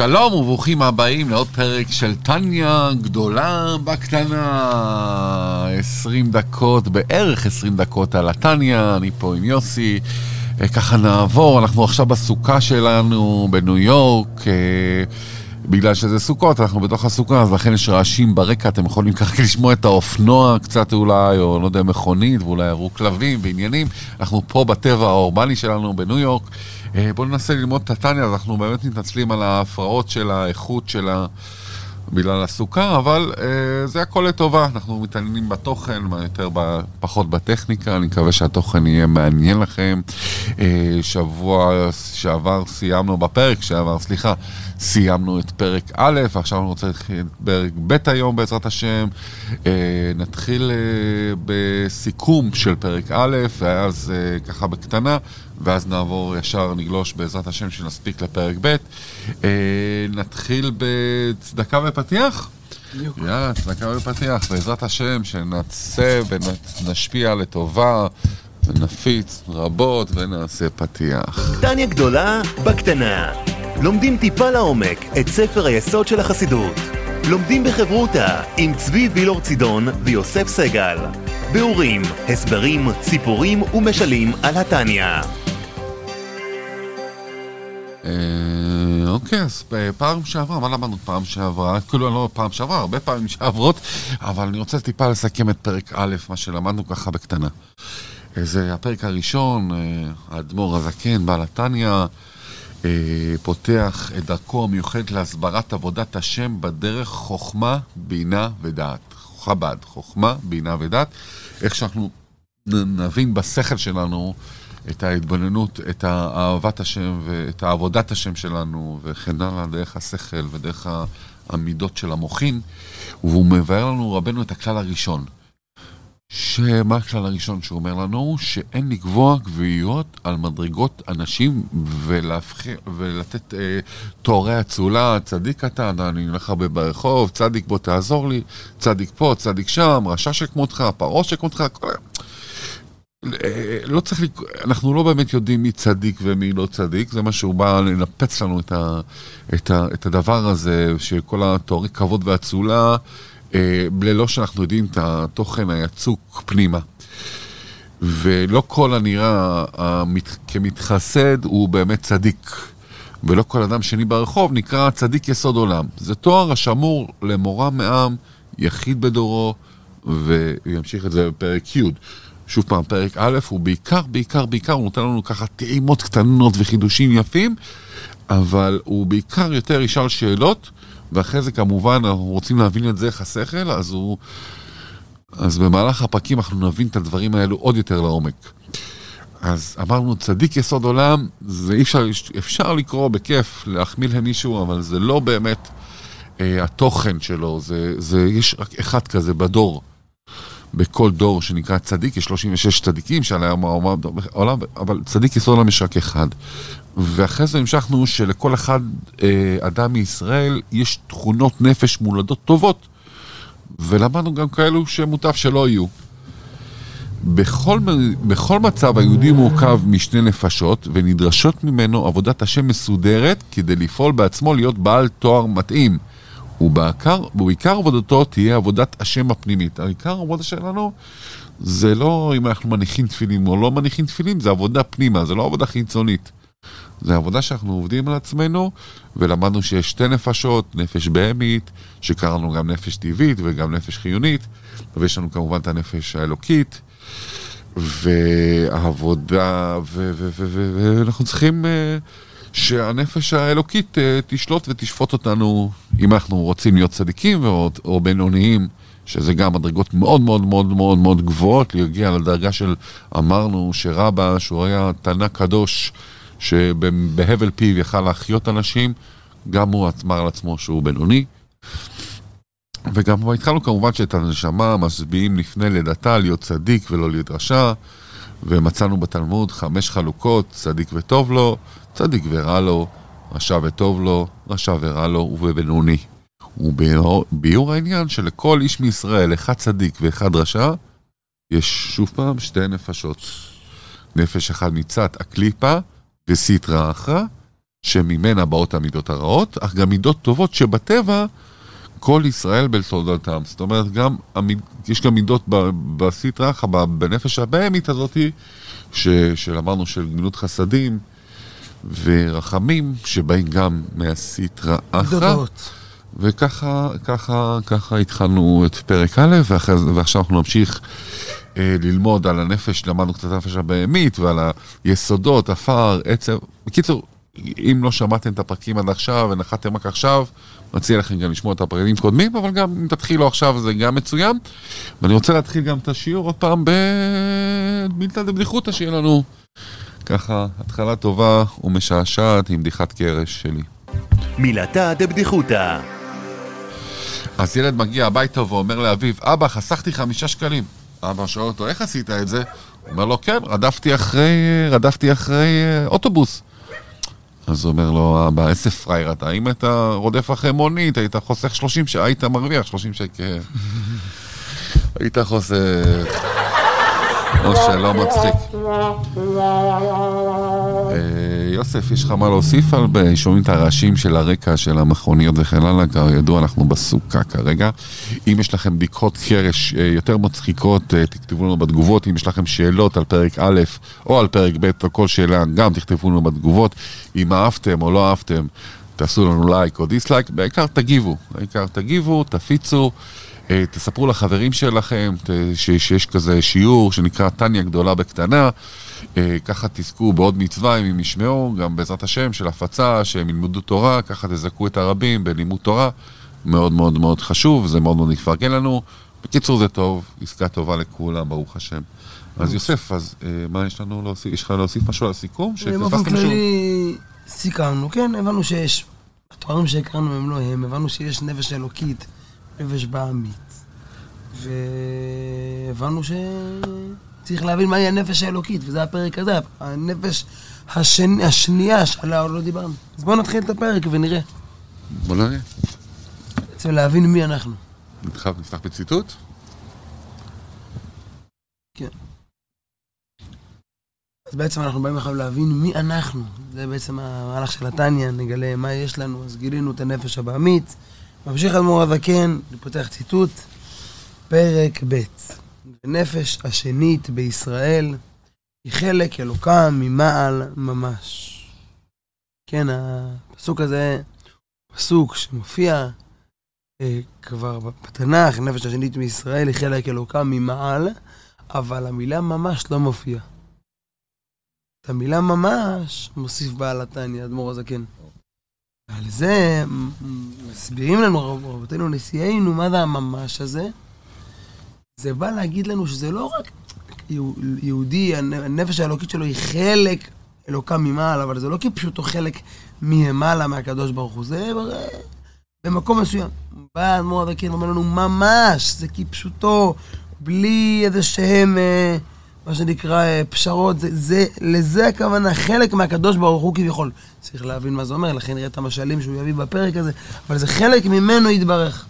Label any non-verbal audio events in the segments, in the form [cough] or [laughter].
שלום וברוכים הבאים לעוד פרק של טניה גדולה בקטנה. 20 דקות, בערך 20 דקות על הטניה, אני פה עם יוסי. אה, ככה נעבור, אנחנו עכשיו בסוכה שלנו בניו יורק. בגלל שזה סוכות, אנחנו בתוך הסוכה, אז לכן יש רעשים ברקע, אתם יכולים ככה [laughs] לשמוע את האופנוע קצת אולי, או לא יודע, מכונית, ואולי יראו כלבים ועניינים. אנחנו פה בטבע האורבני שלנו בניו יורק. אה, בואו ננסה ללמוד את הטניה, אז אנחנו באמת מתנצלים על ההפרעות של האיכות של ה... בגלל הסוכה, אבל אה, זה הכל לטובה, אנחנו מתעניינים בתוכן, יותר ב, פחות בטכניקה, אני מקווה שהתוכן יהיה מעניין לכם. אה, שבוע שעבר סיימנו, בפרק שעבר, סליחה, סיימנו את פרק א', ועכשיו אני רוצה להתחיל את פרק ב' היום בעזרת השם. אה, נתחיל אה, בסיכום של פרק א', ואז אה, ככה בקטנה, ואז נעבור ישר, נגלוש בעזרת השם שנספיק לפרק ב'. נתחיל בצדקה ופתיח. יאללה, צדקה ופתיח, בעזרת השם, שנעשה ונשפיע לטובה. ונפיץ רבות ונעשה פתיח. קטניה גדולה בקטנה. לומדים טיפה לעומק את ספר היסוד של החסידות. לומדים בחברותה עם צבי וילור צידון ויוסף סגל. ביאורים, הסברים, סיפורים ומשלים על התניא. אה, אוקיי, אז פעם שעברה, מה למדנו פעם שעברה? כאילו, לא פעם שעברה, הרבה פעמים שעברות, אבל אני רוצה טיפה לסכם את פרק א', מה שלמדנו ככה בקטנה. אה, זה הפרק הראשון, אה, האדמו"ר הזקן, בעל התניא, פותח את דרכו המיוחדת להסברת עבודת השם בדרך חוכמה, בינה ודעת. חב"ד, חוכמה, בינה ודעת. איך שאנחנו נבין בשכל שלנו את ההתבוננות, את אהבת השם ואת עבודת השם שלנו וכן הלאה, דרך השכל ודרך המידות של המוחין, והוא מבאר לנו רבנו את הכלל הראשון. שמה הכלל הראשון שהוא אומר לנו? שאין לקבוע גביעיות על מדרגות אנשים ולהפח... ולתת אה, תוארי אצולה, צדיק קטן, אני הולך הרבה ברחוב, צדיק בוא תעזור לי, צדיק פה, צדיק שם, רשע שכמותך, פרעה שכמותך, כל... לא צריך, אנחנו לא באמת יודעים מי צדיק ומי לא צדיק, זה מה שהוא בא לנפץ לנו את, ה, את, ה, את הדבר הזה, שכל התוארי כבוד ואצולה, אה, ללא שאנחנו יודעים את התוכן היצוק פנימה. ולא כל הנראה המת, כמתחסד הוא באמת צדיק. ולא כל אדם שני ברחוב נקרא צדיק יסוד עולם. זה תואר השמור למורה מעם, יחיד בדורו, וימשיך את זה בפרק י'. שוב פעם, פרק א', הוא בעיקר, בעיקר, בעיקר, הוא נותן לנו ככה טעימות קטנות וחידושים יפים, אבל הוא בעיקר יותר ישאל שאלות, ואחרי זה כמובן אנחנו רוצים להבין את איך השכל, אז הוא... אז במהלך הפרקים אנחנו נבין את הדברים האלו עוד יותר לעומק. אז אמרנו, צדיק יסוד עולם, זה אי אפשר, אפשר לקרוא בכיף, להחמיא למישהו, אבל זה לא באמת אה, התוכן שלו, זה, זה, יש רק אחד כזה בדור. בכל דור שנקרא צדיק, יש 36 צדיקים שעליהם העולם, אבל צדיק יסוד עולם יש רק אחד. ואחרי זה המשכנו שלכל אחד אה, אדם מישראל יש תכונות נפש מולדות טובות. ולמדנו גם כאלו שמוטב שלא יהיו. בכל, בכל מצב היהודי מורכב משני נפשות ונדרשות ממנו עבודת השם מסודרת כדי לפעול בעצמו להיות בעל תואר מתאים. ובעיקר, ובעיקר עבודתו תהיה עבודת השם הפנימית. העיקר העבודה שלנו זה לא אם אנחנו מניחים תפילים או לא מניחים תפילים, זה עבודה פנימה, זה לא עבודה חיצונית. זה עבודה שאנחנו עובדים על עצמנו, ולמדנו שיש שתי נפשות, נפש בהמית, שקראנו גם נפש טבעית וגם נפש חיונית, ויש לנו כמובן את הנפש האלוקית, והעבודה, ואנחנו צריכים... Uh, שהנפש האלוקית uh, תשלוט ותשפוט אותנו, אם אנחנו רוצים להיות צדיקים או, או בינוניים, שזה גם מדרגות מאוד מאוד מאוד מאוד מאוד גבוהות, להגיע לדרגה של, אמרנו שרבא, שהוא היה תנא קדוש, שבהבל פיו יכל להחיות אנשים, גם הוא אמר על עצמו שהוא בינוני. וגם התחלנו כמובן שאת הנשמה משביעים לפני לידתה להיות צדיק ולא להיות רשע, ומצאנו בתלמוד חמש חלוקות, צדיק וטוב לו, צדיק ורע לו, רשע וטוב לו, רשע ורע לו ובבינוני. וביאור העניין שלכל איש מישראל, אחד צדיק ואחד רשע, יש שוב פעם שתי נפשות. נפש אחת מצד הקליפה וסיטרא אחרא, שממנה באות המידות הרעות, אך גם מידות טובות שבטבע כל ישראל בתולדותם. זאת אומרת, גם, יש גם מידות בסטרא אחא, בנפש הבהמית הזאתי, ש, שלמדנו של גמילות חסדים ורחמים, שבאים גם מהסטרא אחא. וככה, ככה, ככה התחלנו את פרק א', ואחרי, ועכשיו אנחנו נמשיך אה, ללמוד על הנפש, למדנו קצת הנפש הבהמית ועל היסודות, עפר, עצב. בקיצור, אם לא שמעתם את הפרקים עד עכשיו ונחתם רק עכשיו, מציע לכם גם לשמוע את הפרקים קודמים, אבל גם אם תתחילו עכשיו זה גם מצוין. ואני רוצה להתחיל גם את השיעור עוד פעם במילתא דבדיחותא, שיהיה לנו ככה התחלה טובה ומשעשעת עם בדיחת קרש שלי. מילתא דבדיחותא אז ילד מגיע הביתה ואומר לאביו, אבא, חסכתי חמישה שקלים. אבא שואל אותו, איך עשית את זה? הוא אומר לו, כן, רדפתי אחרי, רדפתי אחרי אה, אוטובוס. אז הוא אומר לו, אבא, איזה פראייר אתה, אם אתה רודף אחרי מונית, היית חוסך 30 שקל, היית מרוויח 30 שקל. [laughs] היית חוסך... או שלא מצחיק. אה, יוסף, יש לך מה להוסיף על... שומעים את הרעשים של הרקע של המכוניות וכן הלאה, כידוע אנחנו בסוכה כרגע. אם יש לכם בדיחות קרש אה, יותר מצחיקות, אה, תכתבו לנו בתגובות. אם יש לכם שאלות על פרק א' או על פרק ב' או כל שאלה, גם תכתבו לנו בתגובות. אם אהבתם או לא אהבתם, תעשו לנו לייק או דיסלייק, בעיקר תגיבו. בעיקר תגיבו, תפיצו. אה, תספרו לחברים שלכם שיש כזה שיעור שנקרא טניה גדולה בקטנה, אה, ככה תזכו בעוד מצווה אם הם ישמעו, גם בעזרת השם של הפצה, שהם ילמדו תורה, ככה תזכו את הרבים בלימוד תורה, מאוד מאוד מאוד חשוב, זה מאוד מאוד יפרגן לנו. בקיצור זה טוב, עסקה טובה לכולם, ברוך השם. אז יוסף, אז אה, מה יש לנו להוסיף? יש לך להוסיף משהו על הסיכום? באופן כללי סיכמנו, כן, הבנו שיש, התוארים שהכרנו הם לא הם, הבנו שיש נפש אלוקית. נפש בעמית. והבנו שצריך להבין מהי הנפש האלוקית, וזה הפרק הזה, הנפש השני, השנייה שעליה עוד לא דיברנו. אז בואו נתחיל את הפרק ונראה. בוא נראה. בעצם להבין מי אנחנו. נפתח, נפתח בציטוט? כן. אז בעצם אנחנו באים עכשיו להבין מי אנחנו. זה בעצם המהלך של התניא, נגלה מה יש לנו. אז גילינו את הנפש הבעמית. ממשיך אדמו"ר הזקן, אני פותח ציטוט, פרק ב' ונפש השנית בישראל היא חלק אלוקם ממעל ממש. כן, הפסוק הזה פסוק שמופיע אה, כבר בתנ"ך, נפש השנית מישראל היא חלק אלוקם ממעל, אבל המילה ממש לא מופיעה. את המילה ממש מוסיף בעל התניא, אדמו"ר הזקן. על זה מסבירים לנו רבותינו נשיאינו, מה זה הממש הזה? זה בא להגיד לנו שזה לא רק יהודי, הנפש האלוקית שלו היא חלק אלוקה ממעלה, אבל זה לא כפשוטו חלק מלמעלה מהקדוש ברוך הוא, זה במקום מסוים. בא האדמו"ר הדקן ואומר לנו, ממש, זה כפשוטו, בלי איזה שהם... אה, מה שנקרא אה, פשרות, זה, זה, לזה הכוונה, חלק מהקדוש ברוך הוא כביכול. צריך להבין מה זה אומר, לכן נראה את המשלים שהוא יביא בפרק הזה, אבל זה חלק ממנו יתברך.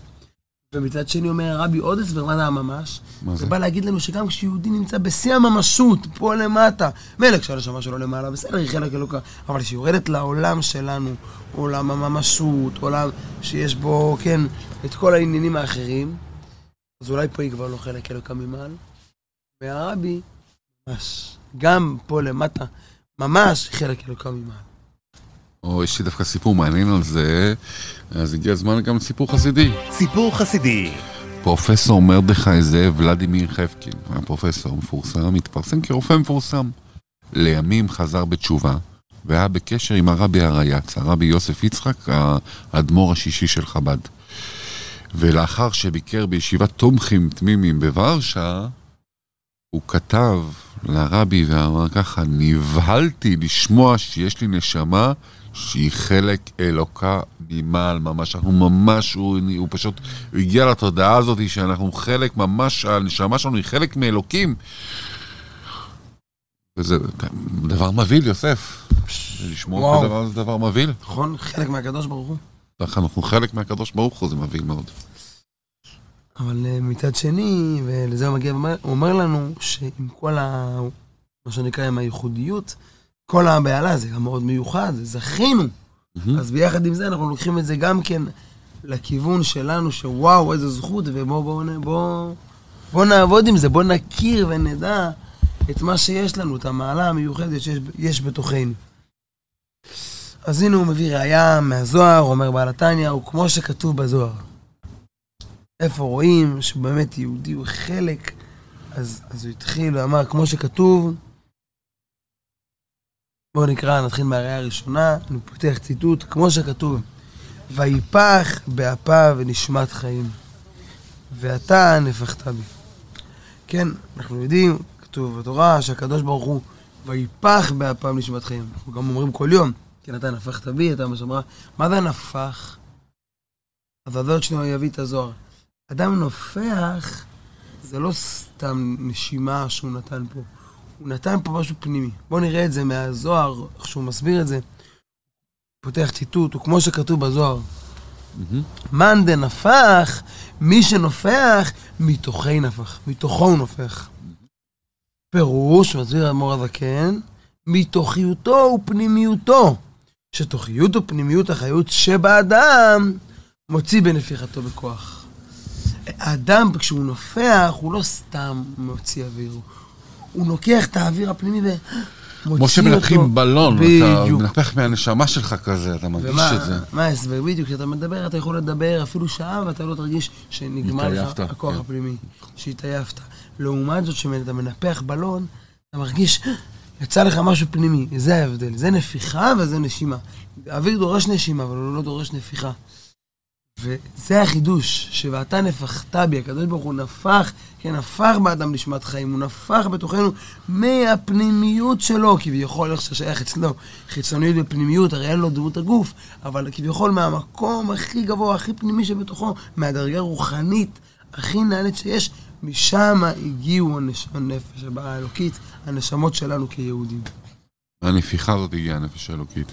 ומצד שני אומר הרבי עוד הסבר, מה זה הממש? מה זה? זה בא להגיד לנו שגם כשיהודי נמצא בשיא הממשות, פה למטה, מילא כשהנשמה שלו למעלה, בסדר, היא חלק אלוקה, אבל כשהיא יורדת לעולם שלנו, עולם הממשות, עולם שיש בו, כן, את כל העניינים האחרים, אז אולי פה היא כבר לא חלק אלוקה ממעל. והרבי ממש. גם פה למטה, ממש חלק אלוקה ממעל. או, יש לי דווקא סיפור מעניין על זה, אז הגיע הזמן גם לסיפור חסידי. סיפור חסידי. פרופסור מרדכי זאב ולדימיר חפקין, היה פרופסור מפורסם, התפרסם כרופא מפורסם. לימים חזר בתשובה, והיה בקשר עם הרבי הרייץ, הרבי יוסף יצחק, האדמו"ר השישי של חב"ד. ולאחר שביקר בישיבת תומכים תמימים בוורשה, הוא כתב לרבי ואמר ככה, נבהלתי לשמוע שיש לי נשמה שהיא חלק אלוקה ממעל ממש. אנחנו ממש, הוא, הוא פשוט, הוא הגיע לתודעה הזאת שאנחנו חלק ממש, הנשמה שלנו היא חלק מאלוקים. וזה דבר מבהיל, יוסף. לשמוע כזה דבר זה דבר מבהיל. נכון, חלק מהקדוש ברוך הוא. אנחנו חלק מהקדוש ברוך הוא, זה מבהיל מאוד. אבל אה, מצד שני, ולזה הוא מגיע, הוא אומר לנו שעם כל ה... מה שנקרא, עם הייחודיות, כל הבהלה זה גם מאוד מיוחד, זכינו אז ביחד עם זה אנחנו לוקחים את זה גם כן לכיוון שלנו, שוואו, איזו זכות, ובואו בוא, בוא, בוא, בוא נעבוד עם זה, בוא נכיר ונדע את מה שיש לנו, את המעלה המיוחדת שיש בתוכנו. אז הנה הוא מביא ראייה מהזוהר, אומר בעל התניא, הוא כמו שכתוב בזוהר. איפה רואים שבאמת יהודי הוא חלק, אז, אז הוא התחיל ואמר, כמו שכתוב, בואו נקרא, נתחיל מהראייה הראשונה, אני פותח ציטוט, כמו שכתוב, ויפח באפיו ונשמת חיים, ואתה נפחת בי. כן, אנחנו יודעים, כתוב בתורה, שהקדוש ברוך הוא, ויפח באפיו נשמת חיים. אנחנו גם אומרים כל יום, כן, אתה נפחת בי, אתה מה שאמרה, מה זה הנפח? אז הדוד שלנו יביא את הזוהר. אדם נופח, זה לא סתם נשימה שהוא נתן פה. הוא נתן פה משהו פנימי. בואו נראה את זה מהזוהר, איך שהוא מסביר את זה. פותח ציטוט, הוא כמו שכתוב בזוהר. מאן דנפח, מי שנופח, מתוכי נפח. מתוכו הוא נופח. פירוש, מסביר האדמו"ר הזקן, מתוכיותו ופנימיותו. שתוכיות ופנימיות החיות שבאדם מוציא בנפיחתו בכוח. האדם, כשהוא נופח, הוא לא סתם מוציא אוויר, הוא לוקח את האוויר הפנימי ומוציא אותו. כמו שמנפחים בלון, אתה מנפח מהנשמה שלך כזה, אתה מרגיש ומה, את זה. מה ההסבר? בדיוק, כשאתה מדבר, אתה יכול לדבר אפילו שעה ואתה לא תרגיש שנגמר לך הכוח כן. הפנימי, שהתעייפת. לעומת זאת, כשאתה מנפח בלון, אתה מרגיש, יצא לך משהו פנימי, זה ההבדל. זה נפיחה וזה נשימה. האוויר דורש נשימה, אבל הוא לא דורש נפיחה. וזה החידוש, שוואתה נפחת בי, הקדוש ברוך הוא נפח, כן, נפח באדם נשמת חיים, הוא נפח בתוכנו מהפנימיות שלו, כביכול איך ששייך אצלו, חיצוניות ופנימיות, הרי אין לו דמות הגוף, אבל כביכול מהמקום הכי גבוה, הכי פנימי שבתוכו, מהדרגה הרוחנית הכי נעלית שיש, משם הגיעו הנפש האלוקית, הנשמות שלנו כיהודים. הנפיחה הזאת הגיעה הנפש האלוקית.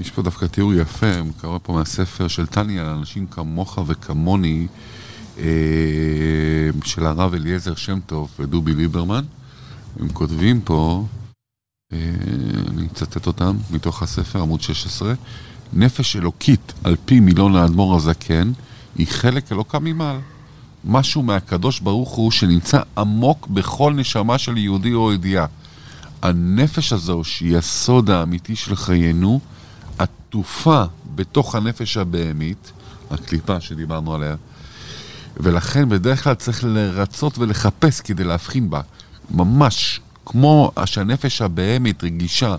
יש פה דווקא תיאור יפה, אני קורא פה מהספר של טניה, לאנשים כמוך וכמוני, אה, של הרב אליעזר שם טוב ודובי ליברמן. הם כותבים פה, אה, אני אצטט אותם מתוך הספר, עמוד 16, נפש אלוקית על פי מילון האדמו"ר הזקן, היא חלק אלוקה ממעל. משהו מהקדוש ברוך הוא שנמצא עמוק בכל נשמה של יהודי או ידיעה. הנפש הזו, שהיא הסוד האמיתי של חיינו, עטופה בתוך הנפש הבהמית, הקליפה שדיברנו עליה, ולכן בדרך כלל צריך לרצות ולחפש כדי להבחין בה. ממש כמו שהנפש הבהמית רגישה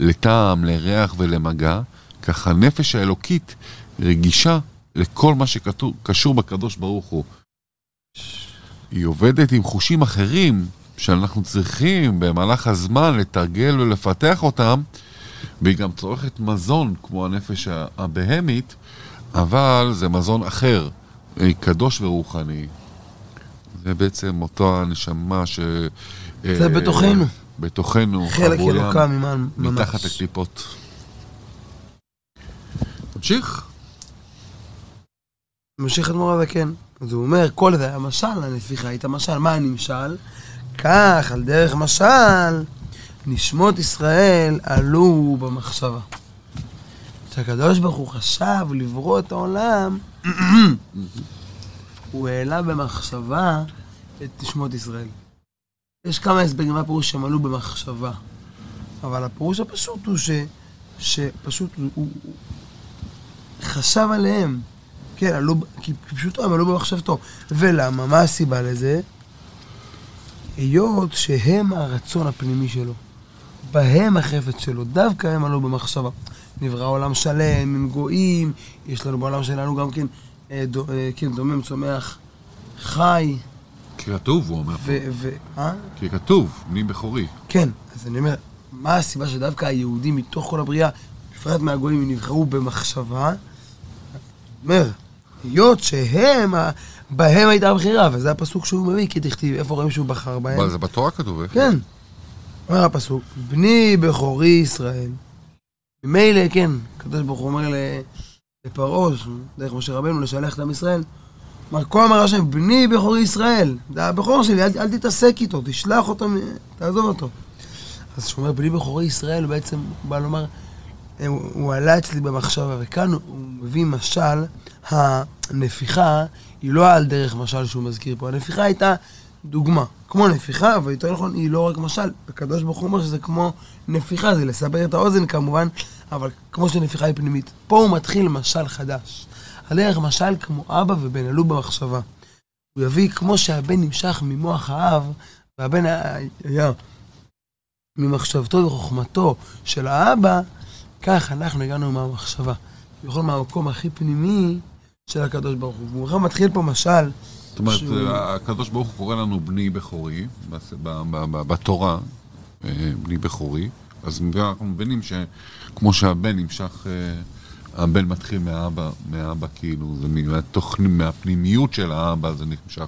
לטעם, לריח ולמגע, ככה הנפש האלוקית רגישה לכל מה שקשור בקדוש ברוך הוא. היא עובדת עם חושים אחרים שאנחנו צריכים במהלך הזמן לתרגל ולפתח אותם, והיא גם צורכת מזון כמו הנפש הבהמית, אבל זה מזון אחר, אה, קדוש ורוחני. זה בעצם אותו הנשמה ש... זה בתוכנו. בתוכנו, חלק אלוקה ממש. מתחת לקליפות. תמשיך. ממשיך אדמו"ר הזקן. אז הוא אומר, כל זה היה משל לנפיחה, היית משל. מה הנמשל? כך, על דרך משל, נשמות ישראל עלו במחשבה. כשהקדוש ברוך הוא חשב לברוא את העולם, [clears throat] הוא העלה במחשבה את נשמות ישראל. יש כמה הסברים מה פירוש שהם עלו במחשבה. אבל הפירוש הפשוט הוא ש, שפשוט הוא, הוא חשב עליהם. כן, עלו, כי פשוט הם עלו במחשבתו. ולמה? מה הסיבה לזה? היות שהם הרצון הפנימי שלו. בהם החפץ שלו, דווקא הם עלו במחשבה. נברא עולם שלם עם גויים, יש לנו בעולם שלנו גם כן, אה, דו, אה, כן, דומם, צומח, חי. כי כתוב, הוא אומר. ו... ו אה? כי כתוב, מי בכורי. כן, אז אני אומר, מה הסיבה שדווקא היהודים מתוך כל הבריאה, בפרט מהגויים, נבחרו במחשבה? אומר, היות שהם, בהם הייתה הבחירה, וזה הפסוק שהוא מביא, כי תכתיב, איפה רואים שהוא בחר בהם? זה בתורה כתוב, איפה? כן. אומר הפסוק, בני בכורי ישראל. ממילא, כן, הקדוש ברוך הוא אומר לפרעה, דרך משה רבנו, לשלח את עם ישראל. כלומר, כה אמר השם, בני בכורי ישראל. זה הבכור שלי, אל, אל תתעסק איתו, תשלח אותו, תעזוב אותו. אז כשהוא אומר בני בכורי ישראל, הוא בעצם בא לומר, הוא, הוא עלה אצלי במחשבה, וכאן הוא מביא משל, הנפיחה היא לא על דרך משל שהוא מזכיר פה, הנפיחה הייתה דוגמה, כמו נפיחה, אבל יותר נכון, היא לא רק משל, הקדוש ברוך הוא אומר שזה כמו נפיחה, זה לסבר את האוזן כמובן, אבל כמו שנפיחה היא פנימית. פה הוא מתחיל משל חדש. על דרך משל כמו אבא ובן, עלו במחשבה. הוא יביא כמו שהבן נמשך ממוח האב, והבן היה ממחשבתו וחוכמתו של האבא, כך אנחנו הגענו מהמחשבה. בכל מהמקום הכי פנימי של הקדוש ברוך הוא. הוא בכלל מתחיל פה משל. זאת אומרת, שהוא- הקדוש ברוך הוא קורא לנו בני בכורי, בתורה, אה, בני בכורי, אז אנחנו מבינים שכמו שהבן נמשך, אה, הבן מתחיל מהאבא, מהאבא כאילו, זה מהתוך, מהפנימיות של האבא זה נמשך,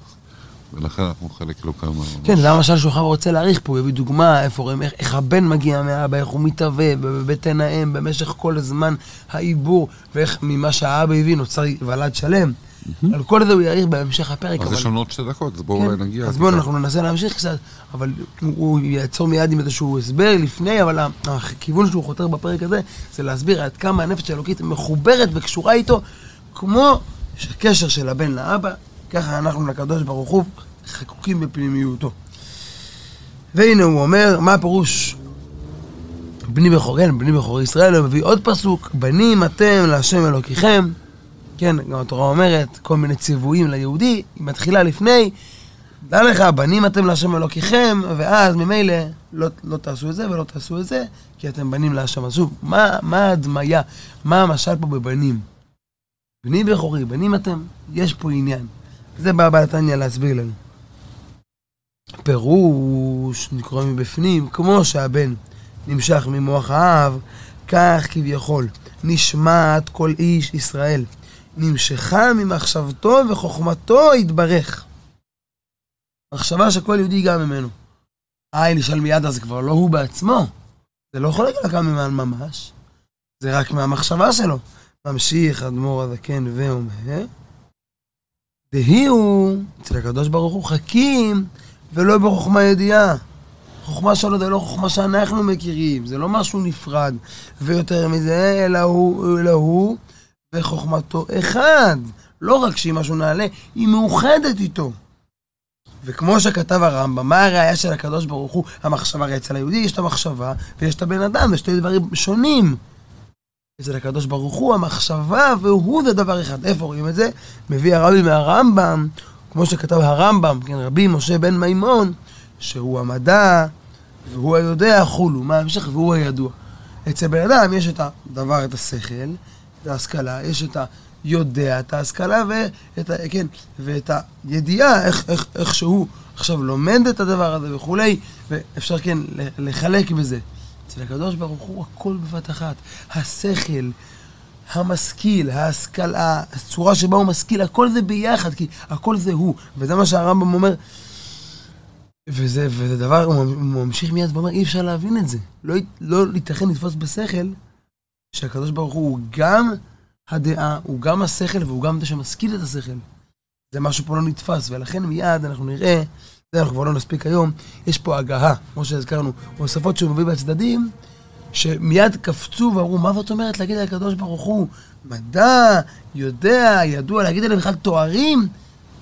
ולכן אנחנו חלק לא כמה... כן, זה המשל שהוא רוצה להעריך פה, הוא יביא דוגמה, איפה רואים, איך, איך הבן מגיע מהאבא, איך הוא מתהווה בבטן האם במשך כל הזמן העיבור, ואיך ממה שהאבא הביא נוצר ולד שלם. על כל זה הוא יעריך בהמשך הפרק. אז יש לנו עוד שתי דקות, אז בואו כן, נגיע. אז בואו אנחנו ננסה להמשיך קצת, אבל הוא יעצור מיד עם איזשהו הסבר לפני, אבל הכיוון שהוא חותר בפרק הזה, זה להסביר עד כמה הנפש האלוקית מחוברת וקשורה איתו, כמו שהקשר של הבן לאבא, ככה אנחנו לקדוש ברוך הוא חקוקים בפנימיותו. והנה הוא אומר, מה הפירוש? בני בכור, כן, בני בכור ישראל, הוא מביא עוד פסוק, בנים אתם להשם אלוקיכם, כן, גם התורה אומרת, כל מיני ציוויים ליהודי, היא מתחילה לפני, דע לך, בנים אתם להשם אלוקיכם, ואז ממילא לא, לא תעשו את זה ולא תעשו את זה, כי אתם בנים להשם. אז שוב, מה, מה ההדמיה, מה המשל פה בבנים? בני בכורי, בנים אתם, יש פה עניין. זה בא בעל התניא להסביר לנו. פירוש, נקרא מבפנים, כמו שהבן נמשך ממוח האב, כך כביכול נשמעת כל איש ישראל. נמשכה ממחשבתו וחוכמתו יתברך. מחשבה שכל יהודי גם ממנו. אה, נשאל מיד, אז כבר לא הוא בעצמו. זה לא יכול להגיע לכאן ממש. זה רק מהמחשבה שלו. ממשיך אדמו"ר הזקן ואומר, דהי הוא, אצל הקדוש ברוך הוא, חכים ולא בחוכמה ידיעה. חוכמה שלו זה לא חוכמה שאנחנו מכירים, זה לא משהו נפרד. ויותר מזה, אלא הוא, אלא הוא וחוכמתו אחד. לא רק שהיא משהו נעלה, היא מאוחדת איתו. וכמו שכתב הרמב"ם, מה הראייה של הקדוש ברוך הוא? המחשבה, הרי אצל היהודי יש את המחשבה ויש את הבן אדם, זה שתי דברים שונים. אצל הקדוש ברוך הוא המחשבה והוא זה דבר אחד. איפה רואים את זה? מביא הרבי מהרמב"ם, כמו שכתב הרמב"ם, כן, רבי משה בן מימון, שהוא המדע והוא היודע חולו, מה ההמשך? והוא הידוע. אצל בן אדם יש את הדבר, את השכל, את ההשכלה, יש את היודע, את ההשכלה ואת, ה, כן, ואת הידיעה, איך, איך, איך שהוא עכשיו לומד את הדבר הזה וכולי, ואפשר כן לחלק בזה. אצל הקדוש ברוך הוא הכל בבת אחת. השכל, המשכיל, ההשכלה, הצורה שבה הוא משכיל, הכל זה ביחד, כי הכל זה הוא. וזה מה שהרמב"ם אומר. וזה, וזה דבר, הוא ממשיך מיד ואומר, אי אפשר להבין את זה. לא, לא ייתכן לתפוס בשכל שהקדוש ברוך הוא גם הדעה, הוא גם השכל והוא גם זה שמשכיל את השכל. זה משהו פה לא נתפס, ולכן מיד אנחנו נראה, זה אנחנו כבר לא נספיק היום, יש פה הגהה, כמו שהזכרנו, הוספות שהוא מביא בצדדים, שמיד קפצו ואמרו, מה זאת אומרת להגיד על הקדוש ברוך הוא? מדע, יודע, ידוע, להגיד עליהם בכלל תוארים,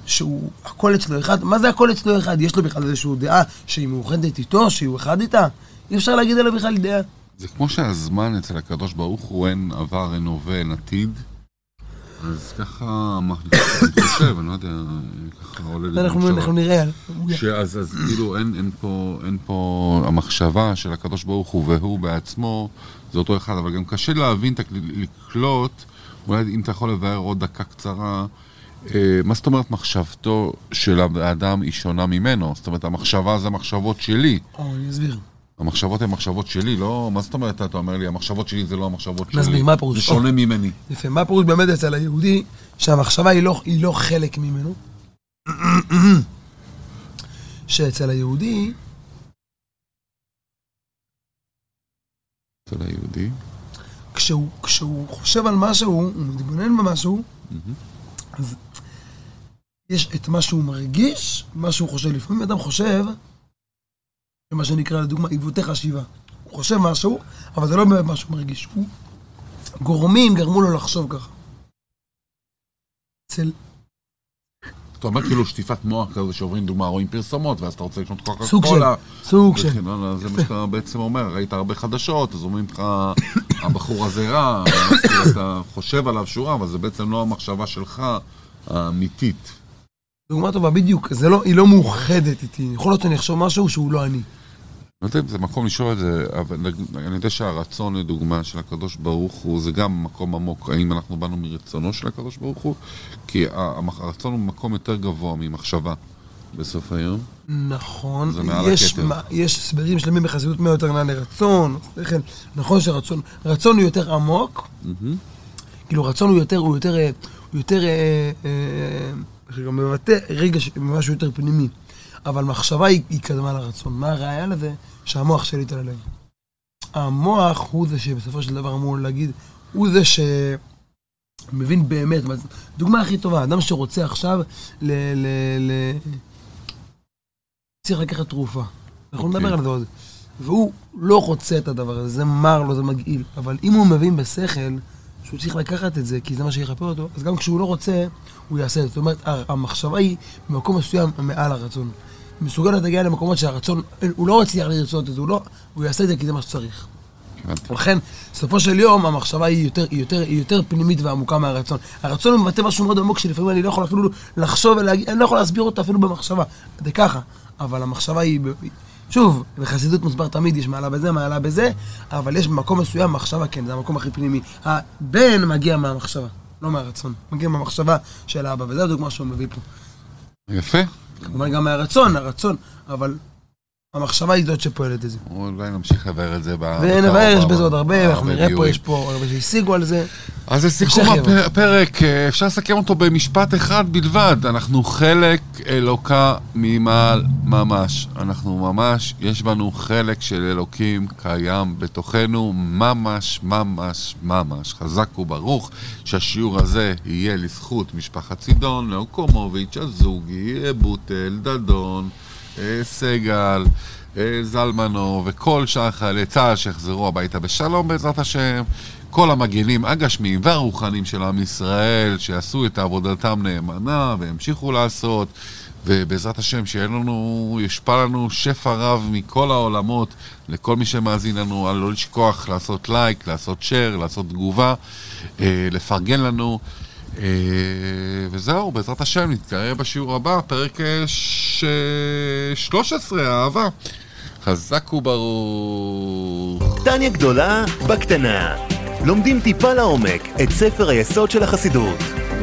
שהוא, הכל אצלו אחד, מה זה הכל אצלו אחד? יש לו בכלל איזושהי דעה שהיא מאוחדת איתו, שהוא אחד איתה? אי אפשר להגיד עליו בכלל דעה. זה כמו שהזמן אצל הקדוש ברוך הוא אין עבר, אין הווה, אין עתיד. אז ככה, מה, אני חושב, אני לא יודע, ככה עולה לי אנחנו במחשבה. אנחנו נראה. אז כאילו אין, פה, אין פה המחשבה של הקדוש ברוך הוא והוא בעצמו, זה אותו אחד, אבל גם קשה להבין, לקלוט, אולי אם אתה יכול לבאר עוד דקה קצרה, אה, מה זאת אומרת מחשבתו של האדם היא שונה ממנו? זאת אומרת, המחשבה זה המחשבות שלי. או, אני אסביר. המחשבות הן מחשבות שלי, לא... מה זאת אומרת, אתה אומר לי, המחשבות שלי זה לא המחשבות שלי. נסביר, מה הפירוש? זה שונה ממני. יפה, מה הפירוש באמת אצל היהודי? שהמחשבה היא לא, היא לא חלק ממנו. [clears throat] שאצל היהודי, אצל היהודי. כשהוא, כשהוא חושב על משהו, הוא מתבונן במשהו, אז יש את מה שהוא מרגיש, מה שהוא חושב. לפעמים אדם חושב, מה שנקרא, לדוגמה, עיוותי חשיבה. הוא חושב משהו, אבל זה לא באמת מה שהוא מרגיש. הוא... גורמים גרמו לו לחשוב ככה. אצל... אתה אומר כאילו שטיפת מוח כזה שעוברים דוגמה, רואים פרסומות, ואז אתה רוצה לקנות קוקה סוג של... סוג של... זה מה שאתה בעצם אומר, ראית הרבה חדשות, אז אומרים לך, הבחור הזה רע, [coughs] אתה חושב עליו שהוא רע, אבל זה בעצם לא המחשבה שלך האמיתית. דוגמה טובה, בדיוק. לא, היא לא מאוחדת איתי. יכול להיות שאני אחשוב משהו שהוא לא אני. לא יודע אם זה מקום לשאול את זה, אבל אני יודע שהרצון לדוגמה של הקדוש ברוך הוא זה גם מקום עמוק, האם אנחנו באנו מרצונו של הקדוש ברוך הוא? כי הרצון הוא מקום יותר גבוה ממחשבה בסוף היום. נכון, יש. מה- יש הסברים שלמים בחסידות מה יותר נע לרצון, לכן, נכון שרצון, רצון הוא יותר עמוק, מהמם. כאילו רצון הוא יותר, הוא יותר, אה, הוא יותר, אה, אה, איך גם מבטא רגע, משהו יותר פנימי, אבל מחשבה היא, היא קדמה לרצון, מה הראיה לזה? שהמוח שליט על הלב. המוח הוא זה שבסופו של דבר אמור להגיד, הוא זה שמבין באמת, דוגמה הכי טובה, אדם שרוצה עכשיו ל... ל, ל צריך לקחת תרופה. אנחנו אוקיי. נדבר על זה עוד. והוא לא רוצה את הדבר הזה, זה מר לו, זה מגעיל. אבל אם הוא מבין בשכל שהוא צריך לקחת את זה, כי זה מה שיכפר אותו, אז גם כשהוא לא רוצה, הוא יעשה את זה. זאת אומרת, המחשבה היא במקום מסוים מעל הרצון. מסוגלת להגיע למקומות שהרצון, הוא לא מצליח לרצות את זה, הוא לא, הוא יעשה את זה כי זה מה שצריך. ולכן, בסופו של יום, המחשבה היא יותר, היא יותר, היא יותר פנימית ועמוקה מהרצון. הרצון מבטא משהו מאוד עמוק שלפעמים אני לא יכול אפילו לחשוב ולהגיד, אני לא יכול להסביר אותו אפילו במחשבה. זה ככה. אבל המחשבה היא, שוב, בחסידות מוסבר תמיד יש מעלה בזה, מעלה בזה, אבל יש במקום מסוים מחשבה, כן, זה המקום הכי פנימי. הבן מגיע מהמחשבה, לא מהרצון. מגיע מהמחשבה של האבא, וזו הדוגמה שהוא מביא פה. יפה. כמובן גם מהרצון, הרצון, אבל המחשבה היא זאת שפועלת את זה. אולי נמשיך לבאר את זה. ב- ונבהר, יש בקרוב, בזה עוד הרבה, אנחנו נראה פה. יש פה הרבה שהשיגו על זה. אז לסיכום. הפרק, אה, אפשר לסכם אותו במשפט אחד בלבד. אנחנו חלק אלוקה ממעל ממש. אנחנו ממש, יש בנו חלק של אלוקים קיים בתוכנו, ממש, ממש, ממש. חזק וברוך שהשיעור הזה יהיה לזכות משפחת צידון, לאו קומוביץ', הזוגי, אה, בוטל, דדון, סגל. אה, זלמנו וכל שאר חיילי צה"ל שיחזרו הביתה בשלום בעזרת השם, כל המגנים הגשמיים והרוחניים של עם ישראל שיעשו את עבודתם נאמנה וימשיכו לעשות ובעזרת השם שיהיה לנו, יושפע לנו שפע רב מכל העולמות לכל מי שמאזין לנו, על לא לשכוח לעשות לייק, לעשות share, לעשות תגובה, אה, לפרגן לנו אה, וזהו, בעזרת השם נתקרב בשיעור הבא, פרק אה, ש... 13, אהבה. חזק וברוך. טניה גדולה בקטנה. לומדים טיפה לעומק את ספר היסוד של החסידות.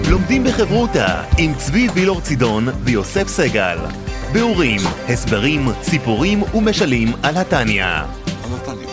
לומדים בחברותה עם צבי וילור צידון ויוסף סגל. ביאורים, הסברים, סיפורים ומשלים על התניא. על התניא.